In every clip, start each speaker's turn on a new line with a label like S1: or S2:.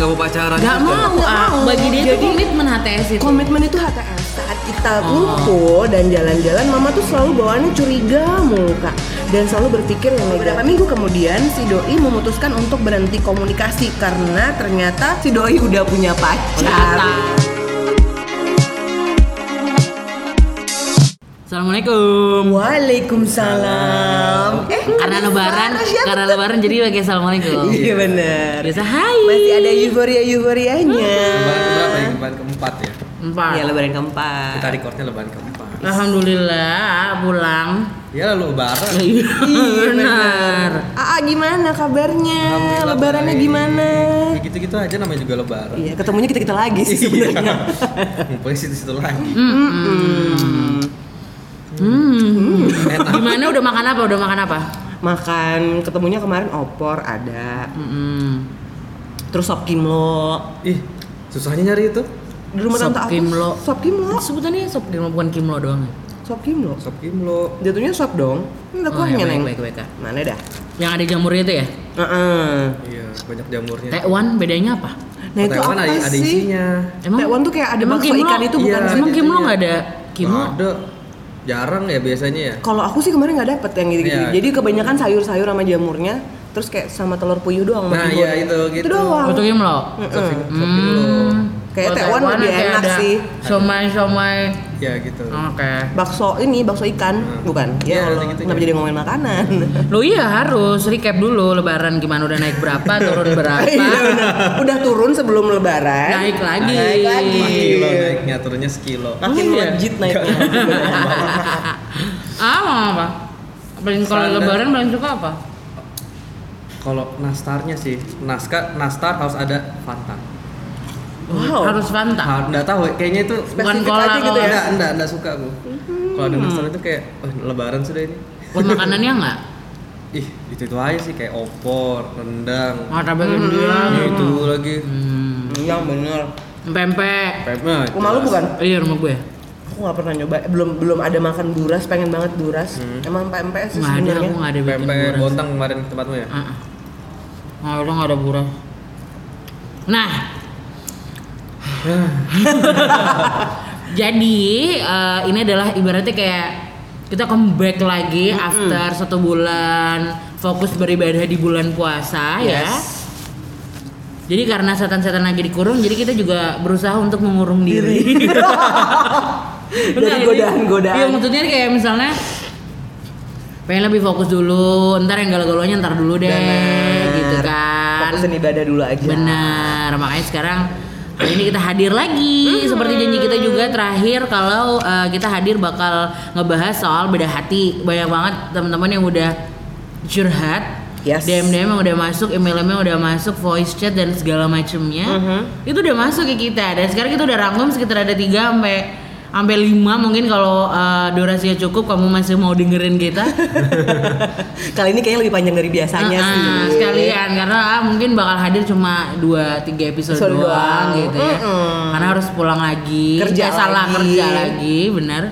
S1: nggak mau pacaran
S2: Gak
S1: gitu.
S2: mau,
S3: Nggak
S2: ah.
S3: mau.
S2: bagi dia itu
S3: Jadi-
S2: komitmen HTS itu.
S3: Komitmen itu HTS saat kita
S2: Oh.
S3: ngumpul dan jalan-jalan mama tuh selalu bawaannya curiga mulu kak dan selalu berpikir yang beberapa minggu kemudian si doi memutuskan untuk berhenti komunikasi karena ternyata si doi udah punya pacar.
S2: Assalamualaikum.
S3: Waalaikumsalam. Eh,
S2: Karena
S3: ada
S2: lebaran, karena lebaran jadi pakai assalamualaikum.
S3: Iya benar.
S2: Biasa hai.
S3: Masih ada euforia euforianya.
S1: Lebaran ya? Lebaran keempat ya.
S2: Empat.
S3: Iya lebaran keempat.
S1: Kita recordnya lebaran keempat.
S2: Alhamdulillah pulang.
S1: Ya lalu lebaran.
S2: Iya benar.
S3: Aa gimana kabarnya? Lebarannya
S1: baik.
S3: gimana?
S1: Ya gitu-gitu aja namanya juga lebaran.
S3: Iya, ketemunya kita kita lagi sih sebenarnya.
S1: Ngumpulnya situ-situ lagi.
S3: Hmm.
S2: Hmm. Gimana udah makan apa? Udah makan apa?
S3: Makan ketemunya kemarin opor ada.
S2: Mm-mm.
S3: Terus sop kimlo.
S1: Ih, susahnya nyari itu.
S3: Di rumah
S2: Sop
S3: tante aku.
S2: kimlo.
S3: Sop kimlo.
S2: Sebutannya sop kimlo bukan kimlo doang. ya?
S3: Sop kimlo.
S1: Sop kimlo.
S3: Jatuhnya sop dong. Ini ada
S2: Oh,
S3: kuahnya,
S2: ya, baik,
S3: Neng.
S2: baik, baik, Kak.
S3: Mana dah?
S2: Yang ada jamurnya itu ya?
S3: Heeh.
S1: Iya, banyak jamurnya.
S2: Tekwan bedanya apa?
S3: Nah, itu
S1: Taiwan
S3: apa
S1: ada, ada
S3: sih?
S1: isinya.
S3: Tekwan tuh kayak ada
S2: emang
S3: bakso
S2: kimlo-
S3: ikan itu bukan
S1: Iya.
S3: sih?
S2: Emang
S1: ada
S2: kimlo
S1: itunya.
S2: nggak ada kimlo?
S1: Ada. Jarang ya biasanya ya.
S3: Kalau aku sih kemarin nggak dapet yang gitu-gitu.
S1: Iya.
S3: Jadi kebanyakan sayur-sayur sama jamurnya, terus kayak sama telur puyuh doang.
S1: Nah, iya, itu, gitu.
S3: Itu doang.
S2: Itu.
S1: Sop, sop kimlo.
S3: Kayak Taiwan
S2: Taiwan
S3: lebih enak
S2: ada
S3: sih.
S2: Somai-somai.
S1: Ya gitu.
S2: Oke.
S3: Bakso ini, bakso ikan,
S1: Hmm.
S3: bukan?
S1: Iya,
S3: Ya
S1: ada
S3: Allah,
S1: gitu-gitu.
S3: kenapa jadi ngomongin makanan?
S2: Lo iya harus recap dulu lebaran gimana udah naik berapa, turun berapa.
S3: Iya benar. Udah turun sebelum lebaran.
S2: Naik lagi.
S3: Naik lagi.
S1: 4 kilo naiknya, turunnya sekilo.
S3: Makin
S2: Iya.
S3: melejit naiknya.
S2: ah, mau apa? Paling kalau lebaran paling suka apa?
S1: Kalau nastarnya sih, naskah nastar harus ada Fanta.
S3: Wow.
S2: Harus Fanta.
S1: Ah, nggak tahu, kayaknya itu
S2: Bukan
S3: aja gitu
S2: cola.
S3: ya?
S1: Enggak, enggak, enggak suka aku. Kalau ada nastar itu kayak, oh, lebaran sudah ini.
S2: Buat makanannya enggak?
S1: Ih, itu itu aja sih kayak opor, rendang.
S2: Martabak India.
S1: Ya, itu lagi.
S2: Hmm.
S3: Yang bener.
S2: Pempek.
S1: Pepnya.
S3: Rumah lu bukan?
S2: Iya rumah gue.
S3: Aku nggak pernah nyoba. Belum belum ada makan buras. Pengen banget buras.
S1: Hmm.
S3: Emang PMP sih
S2: Nggak ada,
S3: sebenarnya.
S2: aku nggak ada bikin
S1: Pempek bontang kemarin ke tempatmu ya?
S2: Ah, ah. Nggak ada, nggak ada buras. Nah, jadi eh, ini adalah ibaratnya kayak kita comeback lagi after satu bulan fokus beribadah di bulan puasa ya.
S3: Yes.
S2: Jadi karena setan-setan lagi dikurung, jadi kita juga berusaha untuk mengurung diri.
S3: Dari godaan-godaan.
S2: Iya maksudnya kayak misalnya pengen lebih fokus dulu, ntar yang galau-galaunya ntar dulu deh,
S3: Bener.
S2: gitu kan.
S3: Fokusin ibadah dulu aja.
S2: Benar, makanya sekarang ini kita hadir lagi seperti janji kita juga terakhir kalau eh, kita hadir bakal ngebahas soal beda hati. Banyak banget teman-teman yang udah curhat.
S3: Yes.
S2: DM DM yang udah masuk, email email udah masuk, voice chat dan segala macemnya.
S3: Mhm.
S2: Itu udah masuk ke kita dan sekarang kita udah rangkum sekitar ada 3 sampai sampai 5 mungkin kalau eh, durasinya cukup kamu masih mau dengerin kita.
S3: Kali ini kayaknya lebih panjang dari biasanya
S2: Ah,
S3: sih.
S2: ah, sekalian karena ah, mungkin bakal hadir cuma 2 3 episode,
S3: Episode
S2: doang,
S3: doang.
S2: gitu ya.
S3: Mm-mm.
S2: Karena harus pulang lagi,
S3: Kerja
S2: Eh, salah
S3: lagi.
S2: kerja lagi, benar.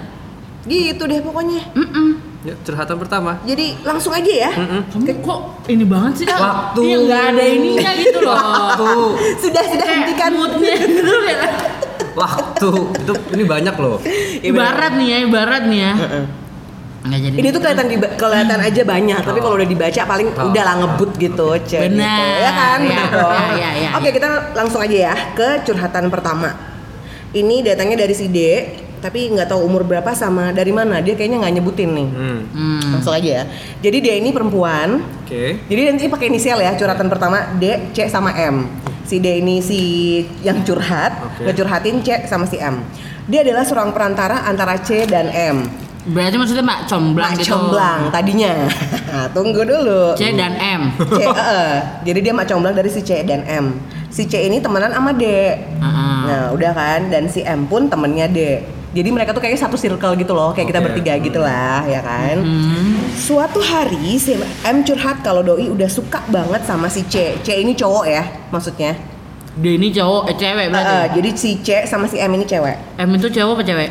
S3: Gitu deh pokoknya.
S2: Mm-mm.
S1: Ya, curhatan pertama.
S3: Jadi langsung aja ya.
S2: Kamu kok ini banget sih?
S1: Waktu.
S2: Iya nggak ada ininya gitu loh.
S1: Tuh,
S3: Sudah sudah hentikan.
S2: moodnya gitu kayak.
S1: waktu. Itu ini banyak loh.
S3: Iya.
S2: Ibarat nih ya, ibarat nih ya. Nggak jadi.
S3: Ini tuh kelihatan diba- kelihatan aja banyak, tapi kalau udah dibaca paling
S1: Oh.
S3: udah lah ngebut gitu, cek.
S2: Benar.
S3: Gitu. Ya kan?
S2: Ya,
S3: Bener
S2: ya, ya, ya,
S3: Oke,
S2: ya.
S3: kita langsung aja ya ke curhatan pertama. Ini datangnya dari si D, tapi nggak tahu umur berapa sama dari mana. Dia kayaknya nggak nyebutin nih.
S1: Hmm.
S2: Hmm.
S3: Langsung aja ya. Jadi dia ini perempuan.
S1: Oke.
S3: Jadi nanti pakai inisial ya curhatan pertama D, C sama M. Si D ini si yang curhat,
S1: Oke.
S3: ngecurhatin C sama si M. Dia adalah seorang perantara antara C dan M.
S2: Berarti maksudnya Mbak Comblang
S3: Mak
S2: gitu.
S3: comblang tadinya. Tunggu dulu.
S2: C dan M.
S3: C, eh, jadi dia mak comblang dari si C dan M. Si C ini temenan sama D.
S2: Heeh.
S3: Nah, udah kan. Dan si M pun temennya D. Jadi mereka tuh kayaknya satu circle gitu loh, kayak kita
S1: Oke.
S3: bertiga gitu lah, ya kan.
S2: Hmm.
S3: Suatu hari si M curhat kalau doi udah suka banget sama si C. C ini cowok ya, maksudnya.
S2: Dia ini cowok, eh cewek berarti.
S3: Eh, jadi si C sama si M ini cewek.
S2: M itu cowok apa cewek?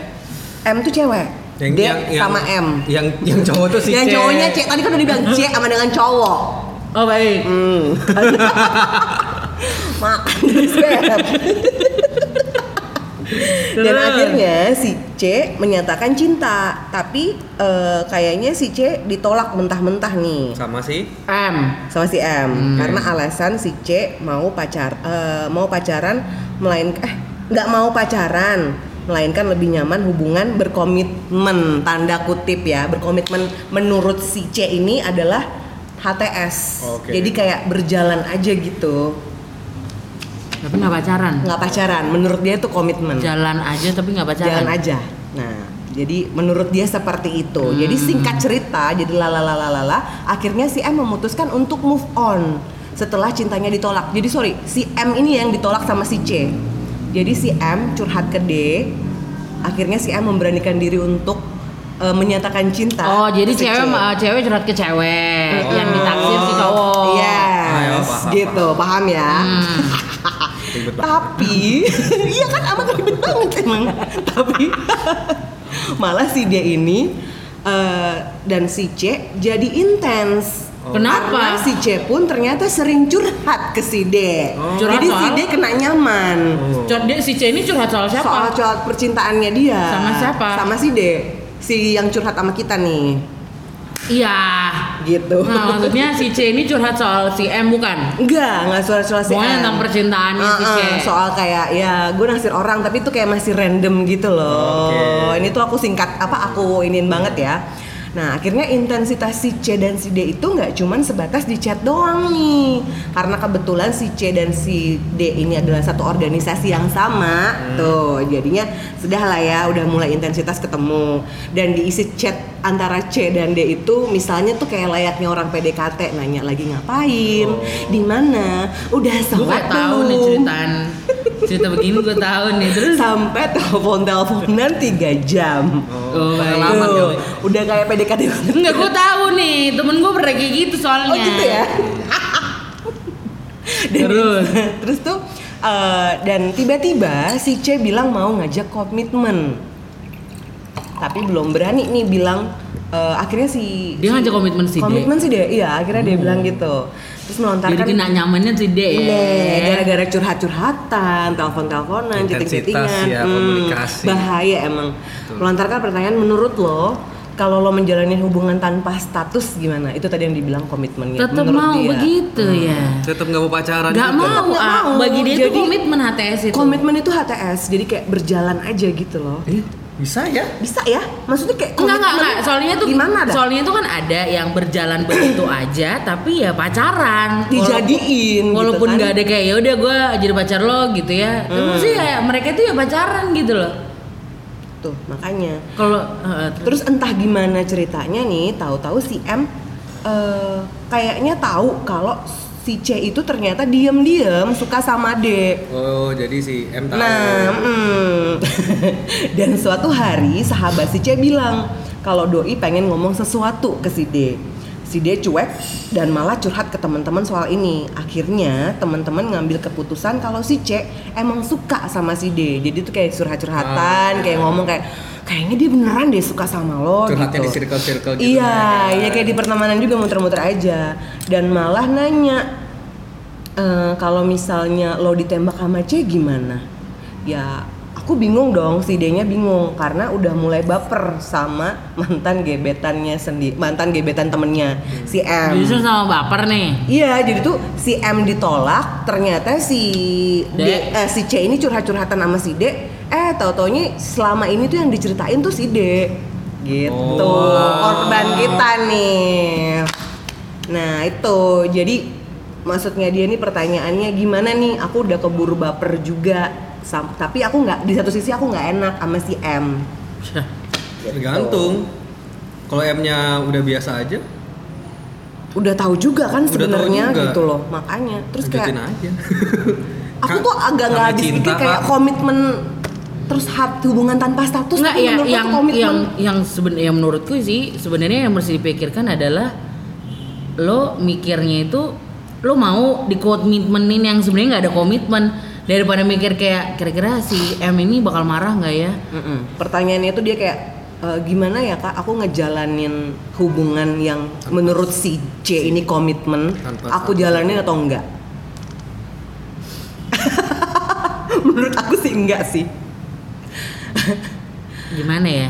S3: M tuh cewek.
S1: Yang,
S3: D
S1: yang, yang-
S3: sama M.
S1: Yang yang cowok tuh si
S3: yang
S1: C.
S3: cowoknya C. Tadi kan udah dibilang C sama dengan cowok.
S2: Oh baik.
S3: Hmm. makan. Dan
S2: Terus?
S3: akhirnya si C menyatakan cinta, tapi eh, kayaknya si C ditolak mentah-mentah nih
S1: Sama sih.
S2: M.
S3: sama si M
S2: Hmm.
S3: karena alasan si C mau pacar eh, mau pacaran melainkan eh nggak mau pacaran melainkan lebih nyaman hubungan berkomitmen tanda kutip ya berkomitmen menurut si C ini adalah HTS
S1: Oke.
S3: jadi kayak berjalan aja gitu
S2: Tapi nggak pacaran.
S3: nggak pacaran menurut dia itu komitmen
S2: Jalan aja tapi nggak pacaran.
S3: jalan aja nah jadi menurut dia seperti itu
S2: Hmm.
S3: jadi singkat cerita jadi lalalalalala akhirnya si M memutuskan untuk move on setelah cintanya ditolak jadi sorry si M ini yang ditolak sama si C jadi si M curhat ke D akhirnya si M memberanikan diri untuk eh, menyatakan cinta
S2: Oh, jadi cewek
S3: C.
S2: uh, cewek curhat ke cewek yang ditaksir si cowok.
S3: Yes,
S1: Ayo, paham,
S3: gitu, paham, ya.
S2: Hmm.
S1: Ribet banget.
S3: Tapi, iya kan amat ribet banget emang. Tapi malah si dia ini eh, dan si C jadi intens.
S1: Oh.
S2: Kenapa?
S3: Karena si C pun ternyata sering curhat ke si D.
S1: Oh.
S2: Curhat
S3: Jadi si
S2: soal?
S3: D kena nyaman.
S1: Oh.
S2: Cur- dia si C ini curhat soal siapa?
S3: Soal soal percintaannya dia.
S2: Sama siapa?
S3: Sama si D. Si yang curhat sama kita nih.
S2: Iya.
S3: Gitu.
S2: Nah, maksudnya si C ini curhat soal si M bukan?
S3: Enggak, enggak soal-soal si
S2: Pokoknya
S3: M.
S2: tentang percintaannya si C.
S3: Uh-uh, soal kayak ya gue naksir orang tapi itu kayak masih random gitu loh.
S1: Oke.
S3: Ini tuh aku singkat apa aku iniin banget ya. Nah akhirnya intensitas si C dan si D itu nggak cuman sebatas di chat doang nih. Karena kebetulan si C dan si D ini adalah satu organisasi yang sama. Tuh jadinya sudah lah ya udah mulai intensitas ketemu. Dan diisi chat antara C dan D itu misalnya tuh kayak layaknya orang PDKT Nanya lagi ngapain,
S1: Oh.
S3: di mana, udah sholat
S2: gak tahu nih ceritaan cerita begini gue tahu nih terus
S3: sampai telepon teleponan tiga jam
S2: Oh,
S3: Tuh,
S1: kali.
S3: udah kayak PDKT
S2: Enggak gue tahu nih temen gue pernah kayak gitu soalnya.
S3: oh gitu ya Dan-
S2: Terus?
S3: terus tuh eh, dan tiba-tiba si C bilang mau ngajak komitmen tapi belum berani nih bilang eh, akhirnya si
S2: Dia
S3: si-
S2: ngajak komitmen si
S3: komitmen sih dia iya akhirnya dia bilang gitu terus melontarkan
S2: Jadi kena nyamannya si D ya.
S3: Iya, gara-gara curhat-curhatan, telepon-teleponan,
S1: Intensitas
S3: chatting-chattingan.
S1: ya,
S3: Hmm,
S1: komunikasi.
S3: bahaya emang. Melontarkan pertanyaan menurut lo, kalau lo menjalani hubungan tanpa status gimana? Itu tadi yang dibilang komitmennya.
S2: Tetap mau
S3: dia.
S2: begitu ya.
S1: Tetap nggak mau pacaran
S2: Gak
S1: juga.
S2: mau,
S3: Nggak
S2: ah.
S3: mau.
S2: bagi dia itu
S3: Jadi,
S2: komitmen HTS itu.
S3: Komitmen itu HTS, jadi kayak berjalan aja gitu loh.
S1: Eh, bisa ya?
S3: Bisa ya? Maksudnya kayak
S2: Enggak, enggak, enggak. Soalnya tuh
S3: gimana dah?
S2: Soalnya tuh kan ada yang berjalan begitu aja tapi ya pacaran.
S3: Dijadiin
S2: Walaupun- Walaupun
S3: gitu kan.
S2: nggak ada kayak ya udah gue jadi pacar lo gitu ya. Tapi
S3: Hmm.
S2: sih ya mereka tuh ya pacaran gitu loh.
S3: Tuh, makanya.
S2: Kalau eh, terus
S3: Terus entah gimana ceritanya nih, tahu-tahu si M eh, kayaknya tahu kalau si C itu ternyata diem-diem suka sama D.
S1: Oh, jadi si M tahu.
S3: Nah, mm. dan suatu hari sahabat si C bilang kalau doi pengen ngomong sesuatu ke si D. Si D cuek dan malah curhat ke teman-teman soal ini. Akhirnya teman-teman ngambil keputusan kalau si C emang suka sama si D. Jadi tuh kayak curhat-curhatan,
S1: Ah.
S3: kayak ngomong kayak kayaknya dia beneran deh suka sama lo
S1: Curhatnya
S3: gitu.
S1: di circle-circle gitu.
S3: Iya,
S1: kan.
S3: iya kayak di pertemanan juga muter-muter aja. Dan malah nanya "Eh, kalau misalnya lo ditembak sama C gimana? Ya aku bingung dong, si D-nya bingung karena udah mulai baper sama mantan gebetannya sendiri, mantan gebetan temennya si M.
S2: justru sama baper nih.
S3: Iya, jadi tuh si M ditolak, ternyata si D,
S2: D.
S3: eh, si C ini curhat-curhatan sama si D. Eh, tau-taunya selama ini tuh yang diceritain tuh si D. Gitu.
S1: Oh.
S3: Korban kita nih. Nah, itu. Jadi maksudnya dia nih pertanyaannya gimana nih? Aku udah keburu baper juga. Sam- tapi aku nggak di satu sisi aku nggak enak sama si M.
S1: Tergantung. Kalau M-nya udah biasa aja,
S3: Udah tahu juga kan sebenarnya gitu loh. Makanya terus kayak
S1: lanjutin aja.
S3: aku tuh agak nggak habis pikir kayak komitmen terus hat hubungan tanpa status
S2: Enggak
S3: tapi
S2: ya
S3: menurutku
S2: yang
S3: komitmen
S2: yang yang sebenarnya menurutku sih sebenarnya yang mesti dipikirkan adalah lo mikirnya itu lo mau dikomitmenin yang sebenarnya nggak ada komitmen daripada mikir kayak kira-kira si M ini bakal marah nggak ya?
S3: Mm-mm. pertanyaannya itu dia kayak "E, gimana ya kak aku ngejalanin hubungan yang menurut si C ini komitmen
S1: Tanpa
S3: aku
S1: status.
S3: jalanin atau enggak Menurut aku sih enggak sih.
S2: Gimana ya?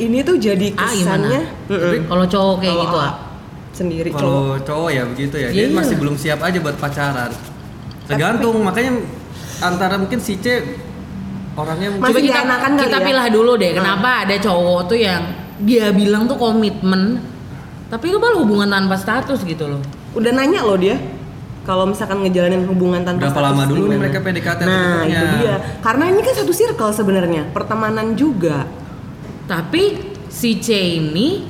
S3: Ini tuh jadi
S2: Ah, gimana?
S3: kesannya Mm-mm.
S2: Kalau cowok kayak
S3: Kalau
S2: gitu, ah.
S3: sendiri cowok.
S1: Kalau cowok ya begitu ya, dia
S2: Iya.
S1: masih belum siap aja buat pacaran. Tergantung, makanya antara mungkin si C orangnya mungkin
S3: Masih
S2: Coba kita
S3: kali
S2: kita
S3: ya?
S2: pilih dulu deh, kenapa ada cowok tuh yang dia bilang tuh komitmen, tapi itu malah hubungan tanpa status gitu loh.
S3: Udah nanya loh dia. Kalau misalkan ngejalanin hubungan tanpa
S1: Berapa lama dulu nih mereka PDKT
S3: Nah, itu dia. Karena ini kan satu circle sebenarnya, pertemanan juga.
S2: Tapi si C ini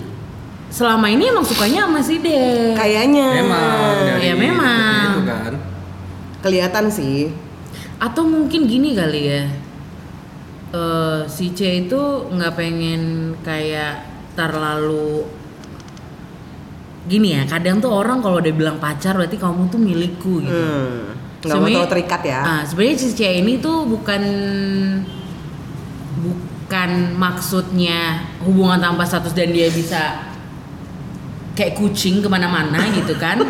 S2: selama ini emang sukanya sama si D.
S3: Kayaknya.
S1: memang
S2: Ya, memang.
S1: itu kan.
S3: Kelihatan sih.
S2: Atau mungkin gini kali ya. Eh, si C itu nggak pengen kayak terlalu gini ya. Kadang tuh orang kalau udah bilang pacar berarti kamu tuh milikku gitu.
S3: Hmm. Nggak mau terlalu terikat ya.
S2: Ah, sebenarnya si C ini tuh bukan bukan maksudnya hubungan tanpa status dan dia bisa kayak kucing ke mana-mana gitu kan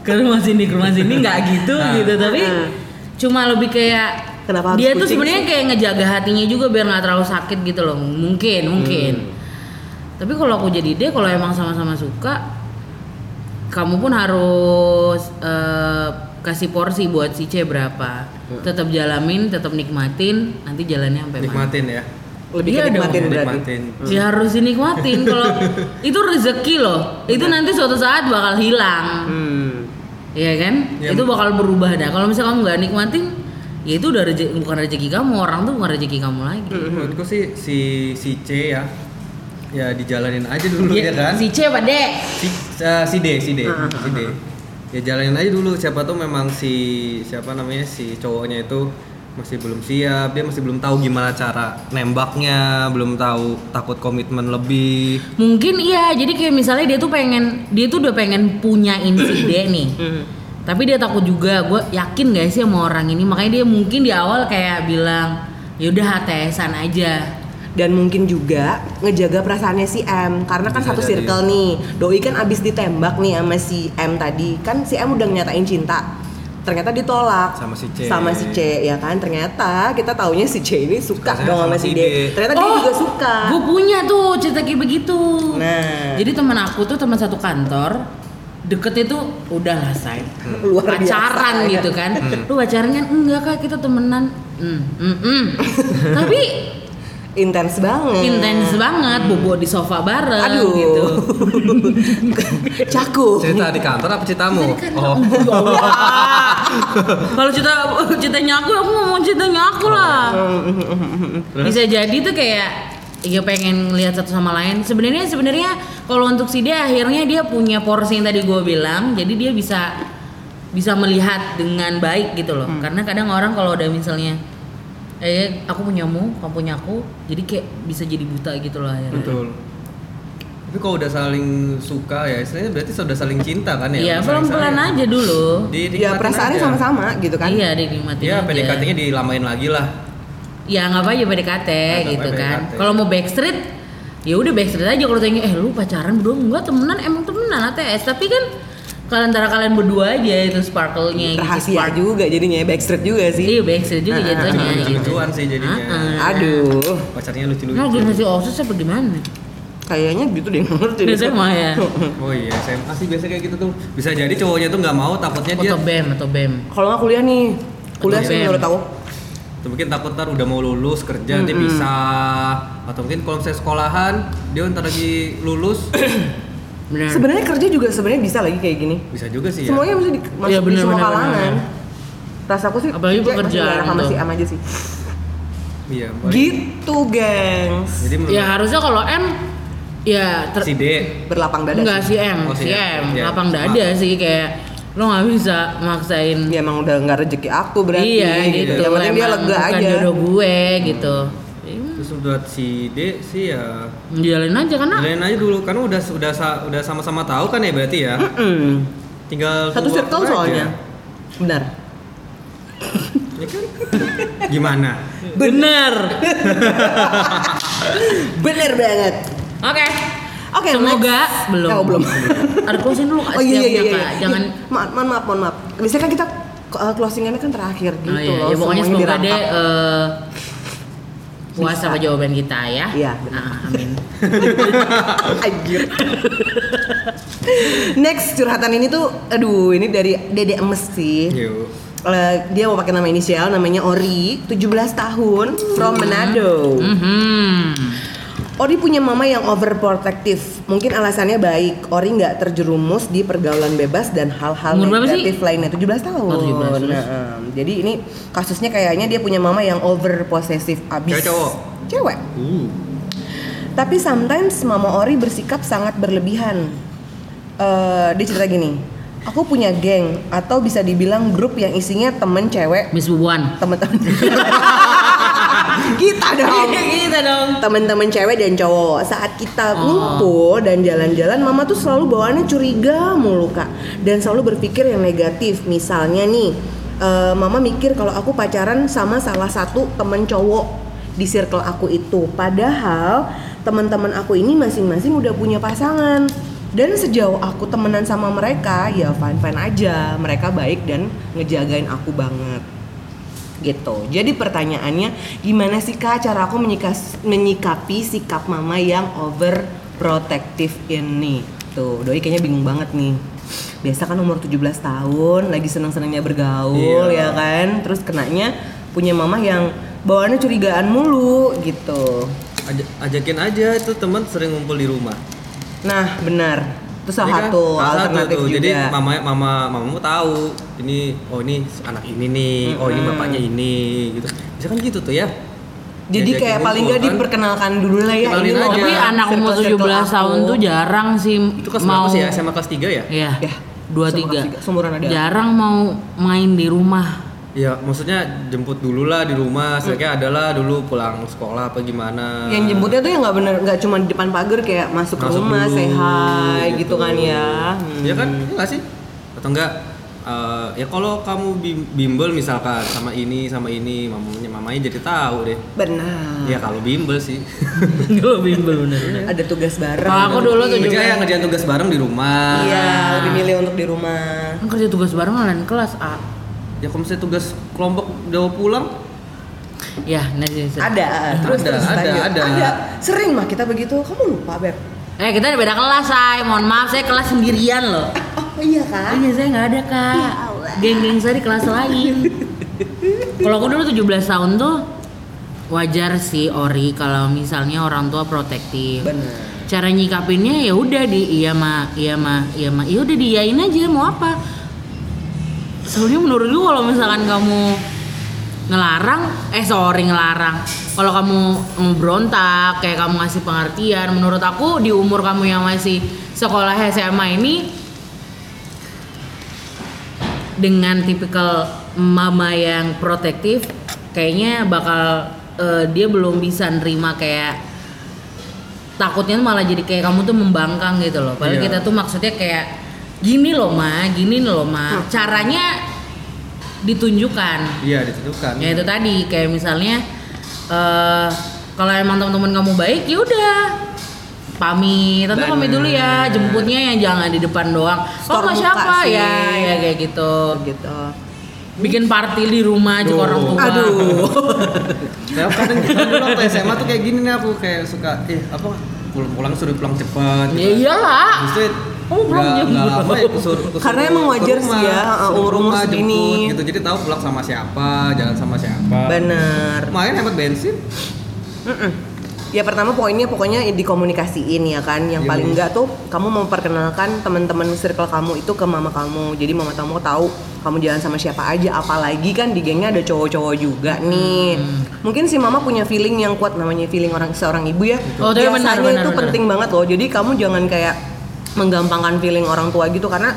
S2: ke rumah sini ke rumah sini nggak gitu
S1: Ah.
S2: gitu tapi
S3: Ah.
S2: cuma lebih kayak
S3: Kenapa
S2: dia tuh sebenarnya kayak ngejaga hatinya juga biar nggak terlalu sakit gitu loh mungkin mungkin
S3: Hmm.
S2: Tapi kalau aku jadi dia kalau emang sama-sama suka kamu pun harus eh, kasih porsi buat si C berapa
S3: Hmm.
S2: tetap jalanin tetap nikmatin nanti jalannya sampai mana
S1: Nikmatin ya.
S3: Lebih
S2: Iya
S3: nikmatin
S2: dong.
S3: berarti.
S1: Nikmatin.
S2: Ya harus dinikmatin kalau itu rezeki loh itu nanti suatu saat bakal hilang
S3: Hmm.
S2: Iya kan
S1: Ya,
S2: itu bakal berubah dah kalau misalnya kamu nggak nikmatin ya itu udah rezeki, bukan rezeki kamu orang tuh bukan rezeki kamu lagi
S1: Menurutku sih si si C ya ya dijalanin aja dulu
S2: Iya,
S1: ya kan.
S2: si C apa D?
S1: Si, eh, si D si D
S3: Ah,
S1: si D. ya jalanin aja dulu. Siapa tuh memang si siapa namanya si cowoknya itu masih belum siap. Dia masih belum tahu gimana cara nembaknya belum tahu takut komitmen lebih.
S2: Mungkin iya, jadi kayak misalnya dia tuh pengen, dia tuh udah pengen punyain si D nih.
S3: Hmm.
S2: Tapi dia takut juga, gue yakin gak sih sama orang ini, makanya dia mungkin di awal kayak bilang, yaudah HTSan aja.
S3: Dan mungkin juga ngejaga perasaannya si M karena kan
S1: Bisa
S3: satu
S1: jadi.
S3: circle nih doi kan abis ditembak nih sama si M tadi kan si M udah nyatain cinta ternyata ditolak
S1: Sama si C.
S3: sama si C ya kan ternyata kita taunya si C ini suka
S1: Sukanya
S3: dong sama
S1: sama
S3: si D
S1: D.
S3: ternyata dia juga suka
S2: gue punya tuh cerita kayak begitu.
S3: nah
S2: Jadi teman aku tuh teman satu kantor, deketnya tuh udah lah say.
S3: luar biasa
S2: pacaran
S3: ya.
S2: gitu kan. Lu pacaran kan enggak kak kita temenan. Hmm, mm, mm. Tapi
S3: intens banget
S2: intens banget bobo di sofa bareng
S3: aduh
S2: gitu.
S3: cakup
S1: cerita di kantor apa ceritamu oh
S2: Ya Allah. Kalau cerita ceritanya aku, aku ngomong ceritanya aku lah.
S1: Terus?
S2: Bisa jadi tuh kayak ya pengen lihat satu sama lain. Sebenarnya sebenarnya kalau untuk si dia akhirnya dia punya porsi yang tadi gue bilang, jadi dia bisa bisa melihat dengan baik gitu loh. Karena kadang orang kalau udah misalnya eh aku punyamu, kamu punya aku, jadi kayak bisa jadi buta gitu loh akhirnya.
S1: betul tapi kalau udah saling suka ya istilahnya berarti sudah saling cinta kan ya
S2: Iya,
S1: saling
S2: pelan-pelan
S1: sayang.
S2: aja dulu.
S1: Di,
S3: ya
S1: dinikmatin
S3: perasaannya
S1: aja.
S3: sama-sama gitu kan
S2: Iya, dinikmatin
S1: ya
S2: aja.
S1: PDKT-nya dilamain lagi lah
S2: Ya nggak apa aja PDKT
S1: Anggap
S2: gitu kan. Kalau mau backstreet, ya udah backstreet aja kalau tanya eh lu pacaran berdua enggak temenan emang temenan ATS tapi kan kalau antara kalian berdua aja itu sparkle-nya gitu,
S3: rahasia
S2: spark.
S3: juga jadinya backstreet juga sih
S2: Iya backstreet juga
S3: Ah,
S2: jatuhnya gitu.
S1: lucu-lucuan sih jadinya
S2: Ah, ah.
S3: aduh
S1: pacarnya lucu-lucu
S2: Nah, gue masih osis apa gimana?
S3: kayaknya gitu deh nggak ngerti
S2: Udah SMA ya.
S1: Oh iya, SMA sih biasa kayak gitu tuh. Bisa jadi cowoknya tuh nggak mau, takutnya dia
S2: Atau BEM atau BEM.
S3: kalau nggak kuliah nih kuliah
S2: Atau
S3: sih
S2: BEM.
S3: menurut aku
S1: tuh mungkin takut ntar udah mau lulus kerja nanti bisa atau mungkin kalau misalnya sekolahan dia ntar lagi lulus
S2: Benar.
S3: sebenarnya kerja juga sebenarnya bisa lagi kayak gini
S1: bisa juga sih ya.
S3: semuanya bisa di, masuk
S2: Iya,
S3: di
S2: bener,
S3: semua
S2: bener,
S3: kalangan
S2: bener.
S3: rasa aku sih
S2: Apalagi
S3: kerja masih enak sama
S2: tuh.
S3: si M aja sih
S1: Iya.
S3: gitu gengs
S1: Jadi menurut
S2: Ya harusnya kalau M ya ter-
S1: si D
S3: berlapang dada
S2: enggak
S3: sih.
S2: si M,
S1: Oh,
S2: si
S1: si
S2: M,
S1: M. Iya.
S2: lapang dada sih kayak lo nggak bisa maksain
S3: ya emang udah nggak rezeki aku berarti
S2: iya gitu
S3: yang penting dia lega
S2: bukan
S3: aja
S2: jodoh gue gitu
S1: terus buat si D sih ya
S2: Jalanin aja karena
S1: jalanin aja dulu karena udah udah udah sama-sama tahu kan ya berarti ya
S3: Hmm.
S1: tinggal
S3: satu circle
S1: aja.
S3: soalnya benar
S1: Ya kan? gimana
S2: bener.
S3: bener banget
S2: Oke.
S3: Oke,
S2: Semoga
S3: next.
S2: belum.
S3: Oh, belum.
S2: Ada closing dulu Kak,
S3: Oh iya iya iya,
S2: setiapnya,
S3: iya.
S2: Kak. Jangan
S3: Ih, ma- mohon maaf mohon maaf. Biasanya kan kita uh, closingannya kan terakhir gitu
S2: oh, iya.
S3: loh.
S2: ya pokoknya semoga deh
S3: dirangkap.
S2: Puas sama jawaban kita ya
S3: Iya, benar.
S2: Ah, amin
S3: Anjir. Next curhatan ini tuh, aduh ini dari Dede Emes sih.
S1: Yuk.
S3: Eh, dia mau pakai nama inisial, namanya Ori, 17 tahun, from Manado.
S2: Mhm.
S3: Ori punya mama yang overprotective. Mungkin alasannya baik. Ori nggak terjerumus di pergaulan bebas dan hal-hal negatif lainnya. 17 tahun.
S2: Oh, 17, terus?
S3: Nah, em, jadi ini kasusnya kayaknya dia punya mama yang over possessive abis.
S1: Cewek cowok?
S3: Cewek.
S1: Uh.
S3: Tapi sometimes mama Ori bersikap sangat berlebihan. Eh, dia cerita gini, aku punya geng atau bisa dibilang grup yang isinya temen cewek,
S2: Miss Bubuan
S3: temen-temen. kita dong.
S2: kita dong
S3: Temen-temen cewek dan cowok saat kita
S2: Oh.
S3: ngumpul dan jalan-jalan, mama tuh selalu bawaannya curiga mulu kak, dan selalu berpikir yang negatif. Misalnya nih, eh, mama mikir kalau aku pacaran sama salah satu temen cowok di circle aku itu, padahal teman-teman aku ini masing-masing udah punya pasangan. Dan sejauh aku temenan sama mereka, ya fine-fine aja. Mereka baik dan ngejagain aku banget gitu. Jadi pertanyaannya gimana sih kak cara aku menyikas- menyikapi sikap mama yang overprotective ini? Tuh, doi kayaknya bingung banget nih. Biasa kan umur 17 tahun lagi senang-senangnya bergaul
S1: Iya.
S3: ya kan, terus kenanya punya mama yang bawaannya curigaan mulu gitu.
S1: Aj- ajakin aja itu teman sering ngumpul di rumah.
S3: Nah, benar. Itu
S1: Iya
S3: salah
S1: kan?
S3: satu
S1: Salah satu
S3: alternatif
S1: tuh.
S3: juga.
S1: Jadi mama mama mamamu tahu ini oh ini anak ini nih, oh ini bapaknya ini gitu. Bisa kan gitu tuh ya.
S3: Jadi
S1: Diajakin
S3: kayak paling nggak
S1: kan.
S3: diperkenalkan dulu lah ya ini
S1: aja.
S2: tapi anak umur
S3: circle-circle
S2: 17 tahun tuh jarang sih
S1: Itu kelas
S2: mau
S1: sih ya? SMA kelas 3 ya?
S2: Iya,
S3: Ya,
S2: dua tiga.
S3: ada.
S2: Jarang mau main di rumah.
S1: Ya, maksudnya jemput dulu lah di rumah. Sebenarnya adalah dulu pulang sekolah apa gimana.
S3: Yang jemputnya tuh yang nggak bener nggak cuma di depan pagar kayak masuk, ke
S1: Masuk
S3: rumah,
S1: dulu,
S3: say hi gitu. kan ya.
S1: Iya kan? Iya nggak sih? Atau enggak? eh, ya kalau kamu bim- bimbel misalkan sama ini sama ini mamanya mamanya jadi tahu deh.
S3: Benar.
S1: Ya kalau bimbel sih.
S2: Dulu bimbel bener.
S3: Ada tugas bareng.
S2: Kalau aku dulu tuh
S3: Iya.
S1: Kerja ya ngerjain tugas bareng di rumah.
S3: Iya, lebih milih untuk di rumah.
S2: Kan kerja tugas bareng lain kelas A.
S1: Ya kalau misalnya tugas kelompok udah pulang,
S2: Ya, nanti
S3: Ada, terus
S1: Ada,
S3: terus
S1: ada,
S3: lanjut.
S1: ada.
S3: Sering mah kita begitu. Kamu lupa, Beb?
S2: Eh, kita ada beda kelas, say. Mohon maaf, saya kelas sendirian loh.
S3: Oh iya kan?
S2: Iya, saya nggak ada, Kak. Geng-geng saya di kelas lain. Kalau aku dulu 17 tahun tuh wajar sih Ori kalau misalnya orang tua protektif.
S3: Benar.
S2: cara nyikapinnya ya udah di iya mah iya mah iya mah ya udah diyain aja mau apa soalnya menurut gue kalau misalkan kamu ngelarang eh sorry ngelarang kalau kamu ngebrontak kayak kamu ngasih pengertian menurut aku di umur kamu yang masih sekolah SMA ini dengan tipikal mama yang protektif kayaknya bakal eh, dia belum bisa nerima kayak takutnya malah jadi kayak kamu tuh membangkang gitu loh. Padahal
S1: Iya.
S2: kita tuh maksudnya kayak gini loh ma, gini loh ma. Caranya ditunjukkan.
S1: iya ditentukan.
S2: Ya itu tadi kayak misalnya eh kalau emang teman-teman kamu baik ya udah pamit, tante pamit dulu ya, jemputnya yang jangan di depan doang. Oh
S3: Store
S2: nggak siapa
S3: sih.
S2: ya, ya kayak gitu.
S3: Gitu.
S2: Bikin party di rumah aja orang tua.
S3: Aduh.
S1: Ya kadang kadang dulu waktu SMA tuh kayak gini nih aku kayak suka eh apa pulang-pulang suruh pulang cepat.
S2: Ya iyalah.
S1: Habis lama ya kusur, kusur
S3: Karena emang wajar sih ya,
S1: suruh ke
S3: umur-umur
S1: rumah,
S3: segini.
S1: gitu. Jadi tahu pulang sama siapa, jalan sama siapa.
S3: Bener.
S1: Lumayan hemat bensin.
S3: Mm-mm. Ya pertama poinnya pokoknya dikomunikasiin ya kan. Yang
S1: Iya.
S3: paling enggak tuh kamu memperkenalkan teman-teman circle kamu itu ke mama kamu. Jadi mama kamu tahu kamu jalan sama siapa aja. Apalagi kan di gengnya ada cowok-cowok juga nih.
S2: Hmm.
S3: Mungkin si mama punya feeling yang kuat namanya feeling orang seorang ibu ya.
S2: Oh,
S3: Biasanya
S2: benar, benar,
S3: itu
S2: benar.
S3: penting banget loh. Jadi kamu jangan kayak menggampangkan feeling orang tua gitu karena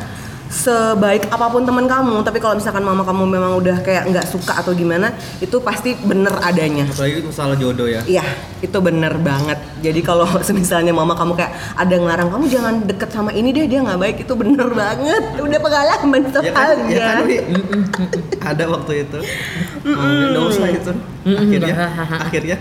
S3: sebaik apa pun teman kamu tapi kalau misalkan mama kamu memang udah kayak nggak suka atau gimana itu pasti bener adanya
S1: Apalagi masalah jodoh ya.
S3: Iya, itu bener banget. Jadi kalau misalnya mama kamu kayak ada ngelarang kamu jangan deket sama ini deh, dia nggak baik itu bener banget. Udah pengalaman
S1: Ya kan,
S3: soalnya.
S1: ya kan ada waktu itu. Oh, dosa itu. Akhirnya, akhirnya.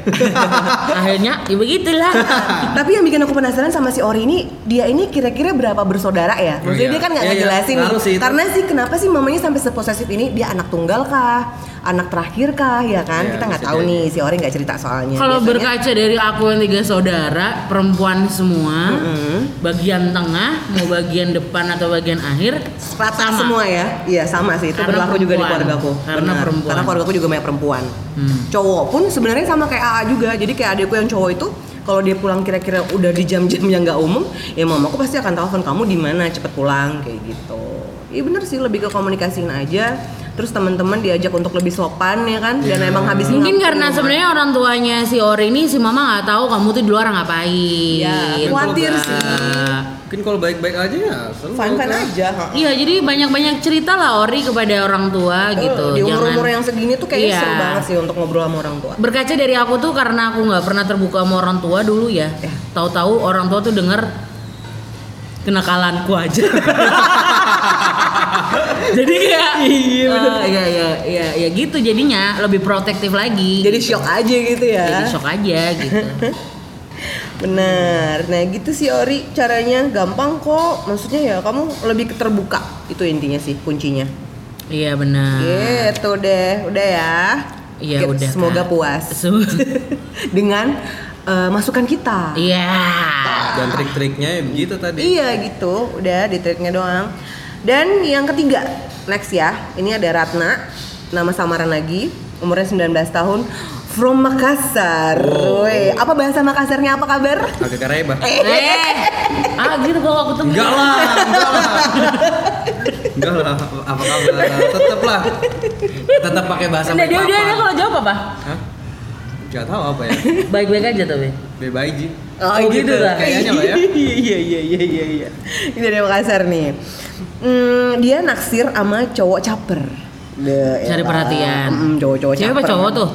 S2: Akhirnya ya begitulah.
S3: Tapi yang bikin aku penasaran sama si Ori ini, dia ini kira-kira berapa bersaudara ya?
S1: Oh,
S3: Maksudnya
S1: iya.
S3: dia kan nggak
S1: Iya, iya.
S3: ngejelasin nih.
S1: Ngaruh sih.
S3: Karena sih kenapa sih mamanya sampai seposesif ini? Dia anak tunggal kah? Anak terakhir kah? Ya kan?
S1: Iya,
S3: Kita nggak tahu
S1: jadi.
S3: nih. Si Ori nggak cerita soalnya.
S2: Kalau berkaca dari aku yang tiga saudara, perempuan semua,
S3: Mm-mm.
S2: bagian tengah, mau bagian depan atau bagian akhir,
S3: rata
S2: sama.
S3: semua ya iya sama sih itu
S2: Karena
S3: berlaku juga di
S2: perempuan.
S3: keluargaku
S2: Karena
S3: Benar.
S2: perempuan.
S3: karena keluargaku juga banyak perempuan
S2: Hmm.
S3: Cowok pun sebenarnya sama kayak AA juga. Jadi kayak adikku yang cowok itu kalau dia pulang kira-kira udah di jam-jam yang nggak umum ya mamaku pasti akan telepon kamu di mana? Cepet pulang kayak gitu. Iya bener sih lebih ke komunikasiin aja. Terus teman-teman diajak untuk lebih sopan ya kan? Dan
S1: Iya.
S3: emang habis
S2: Mungkin karena sebenarnya orang tuanya si Ori ini si mama nggak tahu kamu tuh di luar ngapain.
S3: Ya, khawatir sih.
S1: Mungkin kalau baik-baik aja ya selalu
S3: fine fine
S1: kan.
S3: aja
S2: Iya, jadi banyak-banyak cerita lah Ori kepada orang tua gitu.
S3: Eh, di umur-umur
S2: Jangan-
S3: yang segini tuh kayaknya
S2: Iya.
S3: seru banget sih untuk ngobrol sama orang tua
S2: Berkaca dari aku tuh karena aku nggak pernah terbuka sama orang tua dulu ya.
S3: Ya.
S2: Tahu-tahu orang tua tuh denger kenakalanku aja. jadi kayak iya ya ya ya ya gitu jadinya lebih protektif lagi.
S3: jadi shock aja gitu ya
S2: Jadi shock aja gitu.
S3: Benar. Nah, gitu sih Ori caranya gampang kok. Maksudnya ya kamu lebih terbuka. Itu intinya sih kuncinya.
S2: Iya benar.
S3: Gitu deh. Udah ya.
S2: Iya,
S3: Oke,
S2: udah,
S3: Semoga
S2: Kak.
S3: puas dengan eh, masukan kita.
S2: Iya.
S1: Dan trik-triknya ya begitu tadi.
S3: Iya gitu. Udah di triknya doang. Dan yang ketiga, next ya. Ini ada Ratna, nama samaran lagi, umurnya 19 tahun. From Makassar.
S1: Wow.
S3: Woi, apa bahasa Makassarnya apa kabar?
S1: Agak kareba.
S2: Eh, ah gitu kalau ketemu.
S1: Enggak lah, enggak lah. Enggak lah, apa kabar? Tetep lah. Tetap pakai bahasa
S2: Nah, dia, dia, dia
S1: baik
S2: kalau jawab apa?
S1: Hah? Gak tahu apa ya.
S2: Baik-baik aja tapi.
S1: Bebaiji.
S2: Oh, gitu dah.
S1: Kayaknya lah ya.
S3: Iya iya iya iya iya. Ini dari Makassar nih. Hmm, dia naksir sama cowok caper.
S2: Cari
S3: elah.
S2: perhatian.
S3: Mm, cowok-cowok caper.
S2: cowok tuh?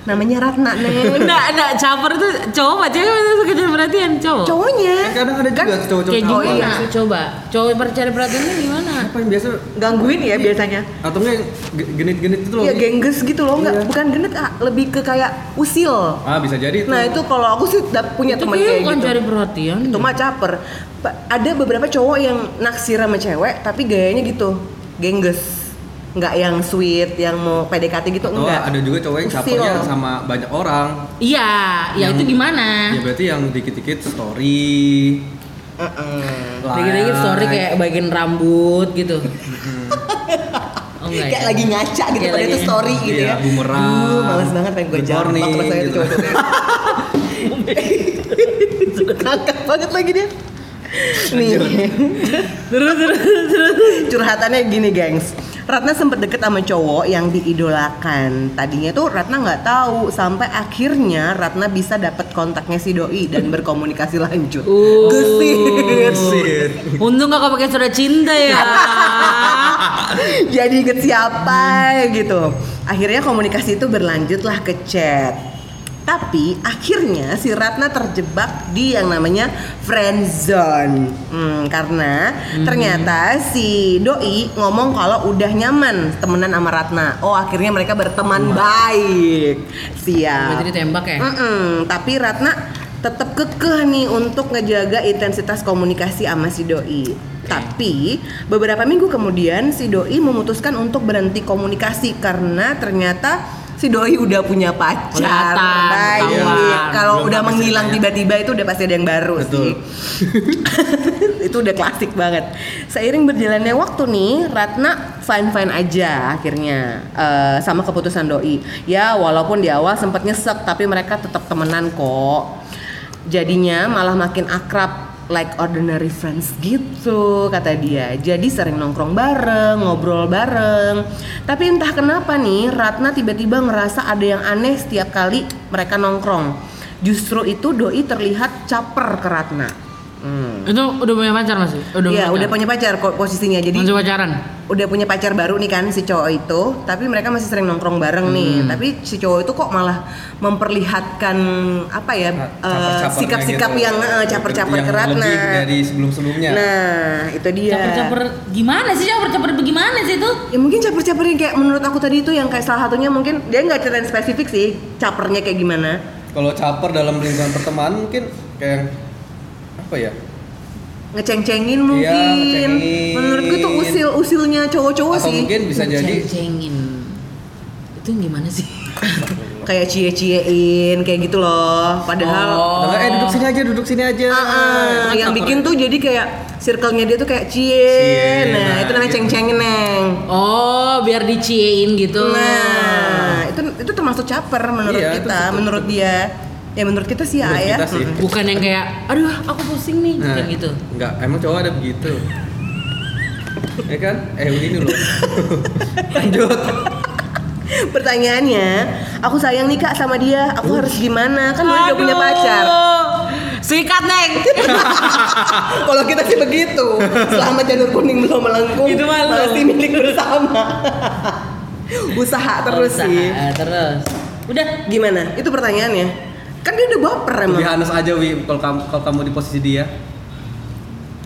S3: Namanya Ratna Neng.
S2: Enggak, enggak, caper tuh cowok apa cewek itu suka cari perhatian cowok.
S3: Cowoknya.
S1: Kan kadang ada juga cowok-cowok
S2: Kayak
S1: tahu
S2: gimana?
S1: ya.
S2: Coba, cowok cari perhatiannya gimana?
S1: Apa yang biasa
S3: Gangguin ya biasanya.
S1: atau enggak ge- genit-genit itu loh.
S3: Iya gengges gitu loh, enggak
S1: Iya.
S3: bukan genit, ah, lebih ke kayak usil.
S1: Ah, bisa jadi itu.
S3: Nah itu kalau aku sih dap- punya teman
S2: kayak bukan
S3: gitu.
S2: cari perhatian.
S3: Itu mah caper. Ada beberapa cowok yang naksir sama cewek tapi gayanya gitu, gengges. Nggak yang sweet, yang mau PDKT gitu
S1: Atau
S3: enggak.
S1: ada juga cowok yang capernya sama banyak orang.
S2: Iya, ya
S1: Yang-
S2: itu gimana?
S1: Ya berarti yang dikit-dikit story.
S3: Heeh.
S2: Dikit-dikit story kayak bagian rambut gitu. oh
S3: kayak
S2: ya?
S3: lagi ngaca gitu
S2: Kayak
S3: pada itu story gitu
S1: Iya,
S3: ya.
S1: bumerang.
S3: Duh, males banget pengen gue jambak
S1: morning,
S3: rasanya itu
S1: gitu.
S3: ngakak banget lagi dia. Nih.
S2: Terus terus terus.
S3: Curhatannya gini, gengs. Ratna sempet deket sama cowok yang diidolakan. Tadinya tuh Ratna nggak tahu sampai akhirnya Ratna bisa dapat kontaknya si doi dan berkomunikasi lanjut.
S2: Uh.
S3: Gesit.
S2: Untung gak pakai surat cinta ya.
S3: jadi inget siapa gitu akhirnya komunikasi itu berlanjutlah ke chat tapi akhirnya si Ratna terjebak di yang namanya friend zone. Hmm, karena ternyata si doi ngomong kalau udah nyaman temenan sama Ratna. Oh akhirnya mereka berteman baik. Siap.
S2: Berarti ditembak ya?
S3: Mm-mm, tapi Ratna tetap kekeh nih untuk ngejaga intensitas komunikasi sama si doi. Tapi beberapa minggu kemudian si doi memutuskan untuk berhenti komunikasi karena ternyata si doi udah punya pacar.
S2: Kelihatan,
S3: Baik.
S2: ketahuan.
S3: Kalau udah menghilang
S1: ceritanya.
S3: tiba-tiba itu udah pasti ada yang baru
S1: Betul.
S3: sih. itu udah klasik banget. Seiring berjalannya waktu nih, Ratna fine fine aja akhirnya eh, sama keputusan doi. Ya walaupun di awal sempat nyesek, tapi mereka tetap temenan kok. Jadinya malah makin akrab like ordinary friends gitu kata dia. Jadi sering nongkrong bareng, ngobrol bareng. Tapi entah kenapa nih, Ratna tiba-tiba ngerasa ada yang aneh setiap kali mereka nongkrong. Justru itu doi terlihat caper ke Ratna. Hmm.
S2: Itu udah punya pacar masih? Udah
S3: Iya,
S2: punya
S3: udah
S2: pacar?
S3: punya pacar kok posisinya. Jadi
S2: Masih pacaran?
S3: udah punya pacar baru nih kan si cowok itu, tapi mereka masih sering nongkrong bareng nih.
S2: Hmm.
S3: Tapi si cowok itu kok malah memperlihatkan apa ya
S1: Nah,
S3: eh, sikap-sikap
S1: gitu.
S3: yang eh, caper-caper
S1: Yang
S3: ke Ratna.
S1: lebih dari sebelum-sebelumnya.
S3: Nah, itu dia.
S2: Caper-caper gimana sih? Caper-caper bagaimana sih itu?
S3: Ya mungkin caper-caper yang kayak menurut aku tadi itu yang kayak salah satunya mungkin dia nggak ceritain spesifik sih capernya kayak gimana.
S1: Kalau caper dalam lingkungan pertemanan mungkin kayak apa ya?
S3: ngeceng-cengin
S1: Iya,
S3: mungkin.
S1: ngecengin.
S3: Menurutku tuh usil-usilnya cowok-cowok
S1: Atau
S3: sih.
S1: mungkin bisa jadi.
S2: Itu gimana sih?
S3: Kayak cie-ciein kayak gitu loh. Padahal
S2: Oh.
S1: Eh duduk sini aja, duduk sini aja.
S3: Ah, ah, yang bikin tuh jadi kayak circle-nya dia tuh kayak cie.
S1: Cie,
S3: Nah,
S1: nah,
S3: itu namanya
S1: gitu.
S3: ceng-cengin, Neng.
S2: Oh, biar diciein gitu.
S3: Nah, itu itu termasuk caper menurut
S1: Iya, itu
S3: kita,
S1: betul.
S3: menurut dia. Ya menurut kita sih ya
S1: Menurut
S3: ya.
S1: kita sih.
S2: Bukan yang kayak, aduh aku pusing nih,
S1: Nah,
S2: kayak gitu.
S1: Enggak, emang cowok ada begitu. ya kan? Eh begini loh. Lanjut.
S3: Pertanyaannya, aku sayang nih kak sama dia, aku harus gimana? Kan dia udah punya pacar.
S2: Sikat, Neng.
S3: Kalau kita sih begitu, selama janur kuning belum melengkung,
S2: Itu mah lu.
S3: masih milik bersama. Usaha terus
S2: Usaha,
S3: sih.
S2: Terus. Udah.
S3: Gimana? Itu pertanyaannya. Kan dia udah baper emang.
S1: Lebih halus aja Wi kalau kamu kalau kamu di posisi dia.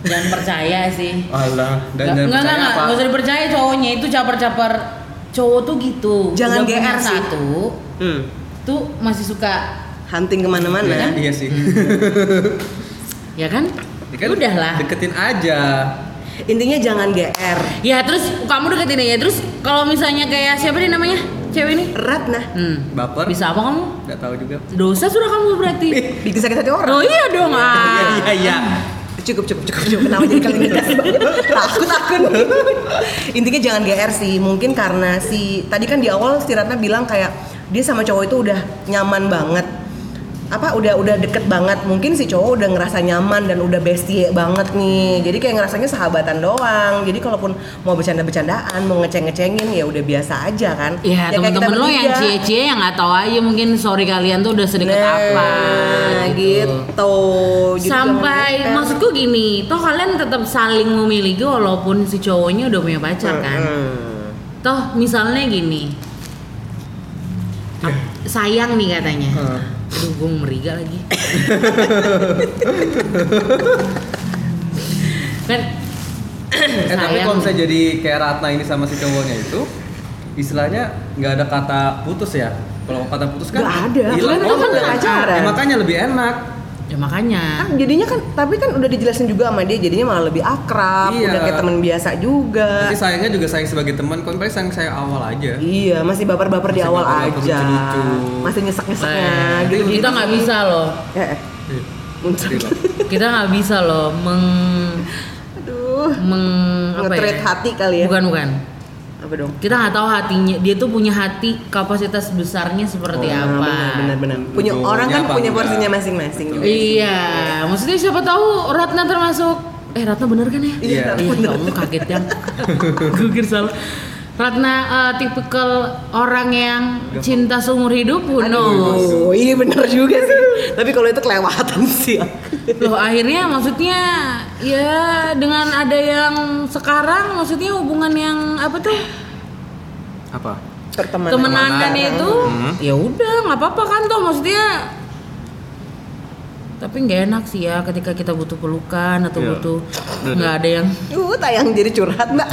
S2: Jangan percaya sih.
S1: Alah, dan
S2: Nggak,
S1: jangan
S2: nggak,
S1: percaya
S2: nggak,
S1: apa?
S2: nggak usah dipercaya cowoknya itu caper-caper cowok tuh gitu.
S3: Jangan
S2: Udah
S3: GR sih.
S2: satu,
S3: Hmm.
S2: tuh masih suka,
S3: Hunting ke mana-mana.
S1: Iya sih.
S2: ya kan?
S1: Ya kan,
S2: Udahlah.
S1: Deketin aja.
S3: Intinya jangan GR.
S2: Ya terus kamu deketin aja terus kalau misalnya kayak siapa nih namanya cewek ini?
S3: Ratna.
S2: Hmm.
S1: Baper?
S2: Bisa apa kamu?
S1: Nggak tahu juga.
S2: Dosa sudah kamu berarti.
S3: Bikin sakit hati orang.
S2: Oh iya dong ah.
S1: Iya iya.
S3: Cukup cukup cukup cukup. Kenapa jadi kalian ngegas banget? Takut takut. Intinya jangan GR sih. Mungkin karena si tadi kan di awal si Ratna bilang kayak dia sama cowok itu udah nyaman banget. Apa udah udah deket banget. Mungkin si cowok udah ngerasa nyaman dan udah bestie banget nih. Jadi kayak ngerasanya sahabatan doang. Jadi kalaupun mau bercanda-bercandaan, mau ngeceng-ngecengin ya udah biasa aja kan.
S2: Ya
S3: kayak kita
S2: temen-temen lo yang cie-cie yang nggak tahu aja mungkin sorry kalian tuh udah sedekat
S3: Nah,
S2: apa
S3: gitu. Jadi
S2: Sampai maksudku gini, toh kalian tetap saling memiliki walaupun si cowoknya udah punya pacar kan.
S3: Hmm.
S2: Toh misalnya gini, ap- sayang nih katanya.
S1: Hmm.
S2: Aduh, gue meriga lagi. kan
S1: Eh tapi
S2: sayang.
S1: kalau misalnya jadi kayak Ratna ini sama si cowoknya itu istilahnya nggak ada kata putus ya. Kalau kata putus kan
S3: Nggak ada.
S1: hilang.
S3: Kan itu kan pacaran.
S1: Ya, makanya lebih enak.
S2: Ya makanya.
S3: kan jadinya kan tapi kan udah dijelasin juga sama dia jadinya malah lebih akrab
S1: Iya.
S3: udah kayak teman biasa juga
S1: Tapi sayangnya juga sayang sebagai teman, kan paling sayang saya awal aja.
S3: iya masih baper-baper di awal
S1: baper-baper
S3: aja
S1: lucu-lucu.
S3: masih nyesek-nyeseknya
S2: Nah,
S3: gitu
S2: kita nggak bisa loh.
S3: eh, eh. muncul
S1: Gitu.
S2: Kita nggak bisa loh meng
S3: aduh
S2: meng apa ya?
S3: hati kali ya
S2: Bukan bukan.
S3: Apa dong
S2: Kita nggak tahu hatinya. Dia tuh punya hati kapasitas besarnya seperti
S3: Nah,
S2: apa.
S3: benar benar benar punya
S1: Ujungnya
S3: orang kan
S1: apa
S3: punya
S1: enggak?
S3: porsinya masing-masing juga
S2: Iya, maksudnya siapa tahu Ratna termasuk eh Ratna bener kan ya?
S1: Iya.
S2: Iya, ya Allah kaget yang gue kira salah. Ratna eh, tipikal orang yang cinta seumur hidup, who knows?
S3: oh iya benar juga sih tapi kalau itu kelewatan sih
S2: Loh akhirnya maksudnya ya dengan ada yang sekarang maksudnya hubungan yang apa tuh
S1: Apa?
S3: pertemanan
S2: temenan itu
S1: Hmm.
S2: ya udah nggak apa-apa kan toh maksudnya tapi nggak enak sih ya ketika kita butuh pelukan atau
S1: Iya.
S2: butuh nggak ada yang
S3: Uh, tayang jadi curhat mbak.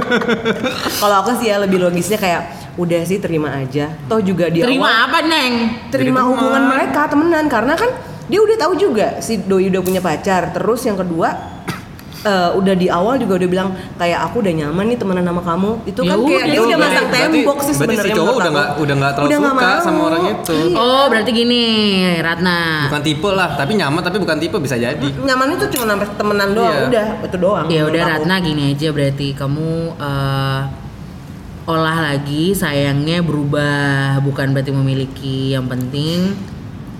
S3: Kalau aku sih ya lebih logisnya kayak udah sih terima aja. Toh juga di
S2: terima
S3: awal
S2: apa neng
S3: terima
S1: Jadi teman.
S3: hubungan mereka temenan karena kan dia udah tahu juga si doi udah punya pacar. Terus yang kedua eh, udah di awal juga udah bilang kayak aku udah nyaman nih temenan sama kamu. Itu
S2: Ya
S3: kan kayak
S2: udah,
S3: dia udah masang tembok sih
S1: berarti si
S3: sebenarnya.
S1: cowok udah nggak- udah nggak terlalu
S3: Udah nggak
S1: suka
S3: mau.
S1: sama orang itu.
S3: Iya.
S2: oh berarti gini Ratna
S1: Bukan tipe lah, tapi nyaman tapi bukan tipe bisa jadi.
S3: Nyaman itu cuma sampai temenan doang,
S1: Iya.
S3: udah itu doang.
S2: ya udah
S3: aku.
S2: Ratna gini aja berarti kamu eh, olah lagi sayangnya berubah bukan berarti memiliki yang penting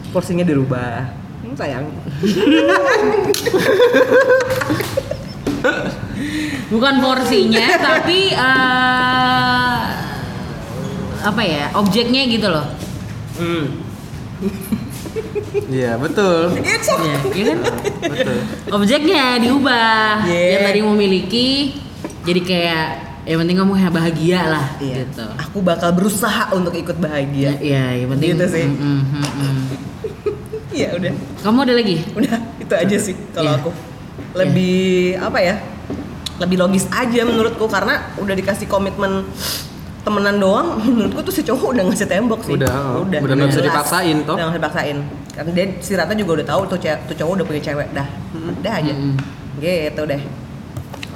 S3: Porsinya dirubah. Hmm, sayang.
S2: bukan porsinya tapi eh, apa ya objeknya gitu loh
S3: Hmm.
S1: Iya, betul.
S3: It's okay.
S2: ya, iya kan
S1: betul.
S2: objeknya diubah
S3: Yeah.
S2: yang tadi memiliki jadi kayak yang penting kamu bahagia lah
S3: Iya.
S2: gitu
S3: Aku bakal berusaha untuk ikut bahagia.
S2: ya yang penting
S3: Gitu sih.
S2: Mm, mm, mm, mm.
S3: Iya udah.
S2: kamu ada lagi
S3: Udah itu aja sih kalau
S2: Iya.
S3: aku. Lebih apa ya? Lebih logis aja menurutku karena udah dikasih komitmen temenan doang menurutku tuh si cowok udah ngasih tembok sih
S1: Udah, udah nggak bisa dipaksain, toh.
S3: udah nggak bisa dipaksain karena dia si Rata juga udah tahu tuh, tuh cowok udah punya cewek dah udah aja
S2: Mm-mm.
S3: gitu deh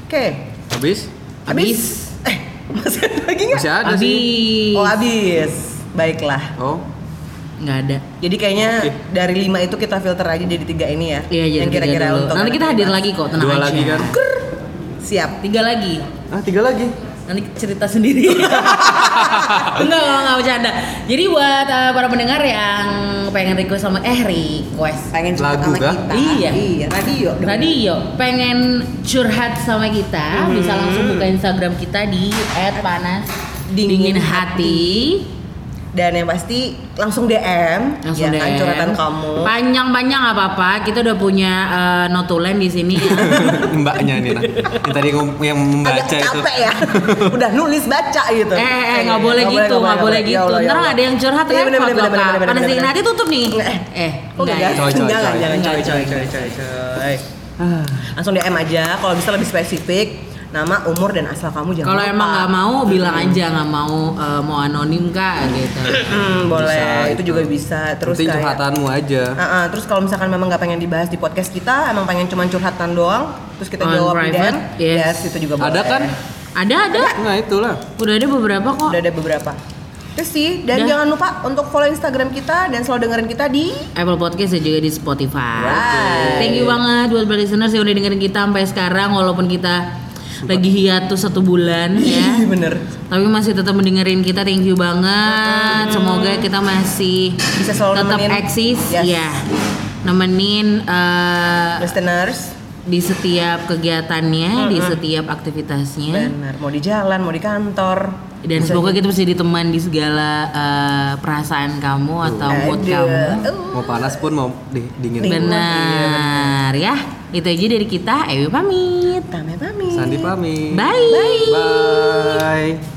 S3: oke
S1: Habis?
S3: habis eh masih ada lagi nggak
S1: Masih ada sih.
S2: Habis.
S3: oh habis baiklah
S1: Oh,
S2: nggak ada.
S3: jadi kayaknya
S1: Oke.
S3: dari lima itu kita filter aja jadi tiga ini ya
S2: Iya, jadi
S3: yang kira-kira untuk
S2: Nanti kita hadir lagi kok, tenang
S1: dua
S2: aja.
S1: lagi kan?
S3: siap
S2: Tiga lagi.
S1: Ah, tiga lagi.
S2: Nanti cerita sendiri. enggak, enggak, enggak bercanda. Jadi buat eh, para pendengar yang pengen request sama eh request
S3: pengen curhat
S1: Lagu
S3: sama
S1: kah?
S3: kita
S2: Iya.
S3: iya radio.
S2: Radio pengen curhat sama kita
S3: Hmm.
S2: bisa langsung buka Instagram kita di @panas
S3: Dingin
S2: dingin hati.
S3: Dan yang pasti langsung DM
S2: Langsung
S3: ya kan
S2: DM.
S3: curhatan kamu
S2: Panjang-panjang nggak apa-apa. Kita udah punya eh, notulen di sini ya.
S1: Mbaknya nih, nah. Yang tadi yang membaca
S3: agak
S1: itu.
S3: capek ya udah nulis baca gitu
S2: eh, eh, nggak boleh gitu, nggak boleh
S3: Ya
S2: gitu.
S3: Ya
S2: Ntar ada yang curhat
S3: Iya, bener, bener, bener, bener,
S2: Panas dingin hati tutup nih.
S3: Eh,
S2: Eh, enggak ya?
S3: Jangan, jangan coy, coy.
S2: coy,
S3: coy, coy. Langsung DM aja, kalau bisa lebih spesifik, nama, umur, dan asal kamu jangan
S2: Kalau emang nggak mau bilang aja nggak mau eh, mau anonim kak gitu.
S3: Hmm, boleh,
S1: Bisa,
S3: itu
S1: itu.
S3: juga bisa. Terus
S1: Penting
S3: kayak,
S1: curhatanmu aja.
S3: Ah, ah, terus kalau misalkan memang nggak pengen dibahas di podcast kita, emang pengen cuma curhatan doang, terus kita
S2: On
S3: jawab
S2: private,
S3: DM,
S2: yes.
S3: itu juga boleh.
S1: Ada kan?
S2: Ada ada.
S1: Nah, itulah.
S2: Udah ada beberapa kok.
S3: Udah ada beberapa. Terus sih, dan
S2: Udah.
S3: jangan lupa untuk follow Instagram kita dan selalu dengerin kita di
S2: Apple Podcast dan juga di Spotify.
S3: Right.
S2: Thank you banget buat listeners yang udah dengerin kita sampai sekarang walaupun kita lagi hiatus satu bulan ya.
S3: Iya bener.
S2: Tapi masih tetap mendengerin kita. Thank you banget. Semoga kita masih
S3: Bisa selalu
S2: tetap
S3: nemenin.
S2: eksis
S3: Yes.
S2: ya. Nemenin eh,
S3: Listeners,
S2: di setiap kegiatannya, di setiap aktivitasnya.
S3: benar. Mau di jalan, mau di kantor.
S2: Dan
S3: Bisa
S2: semoga kita bisa diteman di segala eh, perasaan kamu atau mood
S3: Aduh.
S2: kamu.
S3: Uh.
S1: Mau panas pun mau di- dingin.
S3: Dingin.
S2: Benar ya. Itu aja dari kita. Ewi pamit.
S3: Tame pamit.
S1: Sandi pamit.
S2: Bye.
S1: Bye.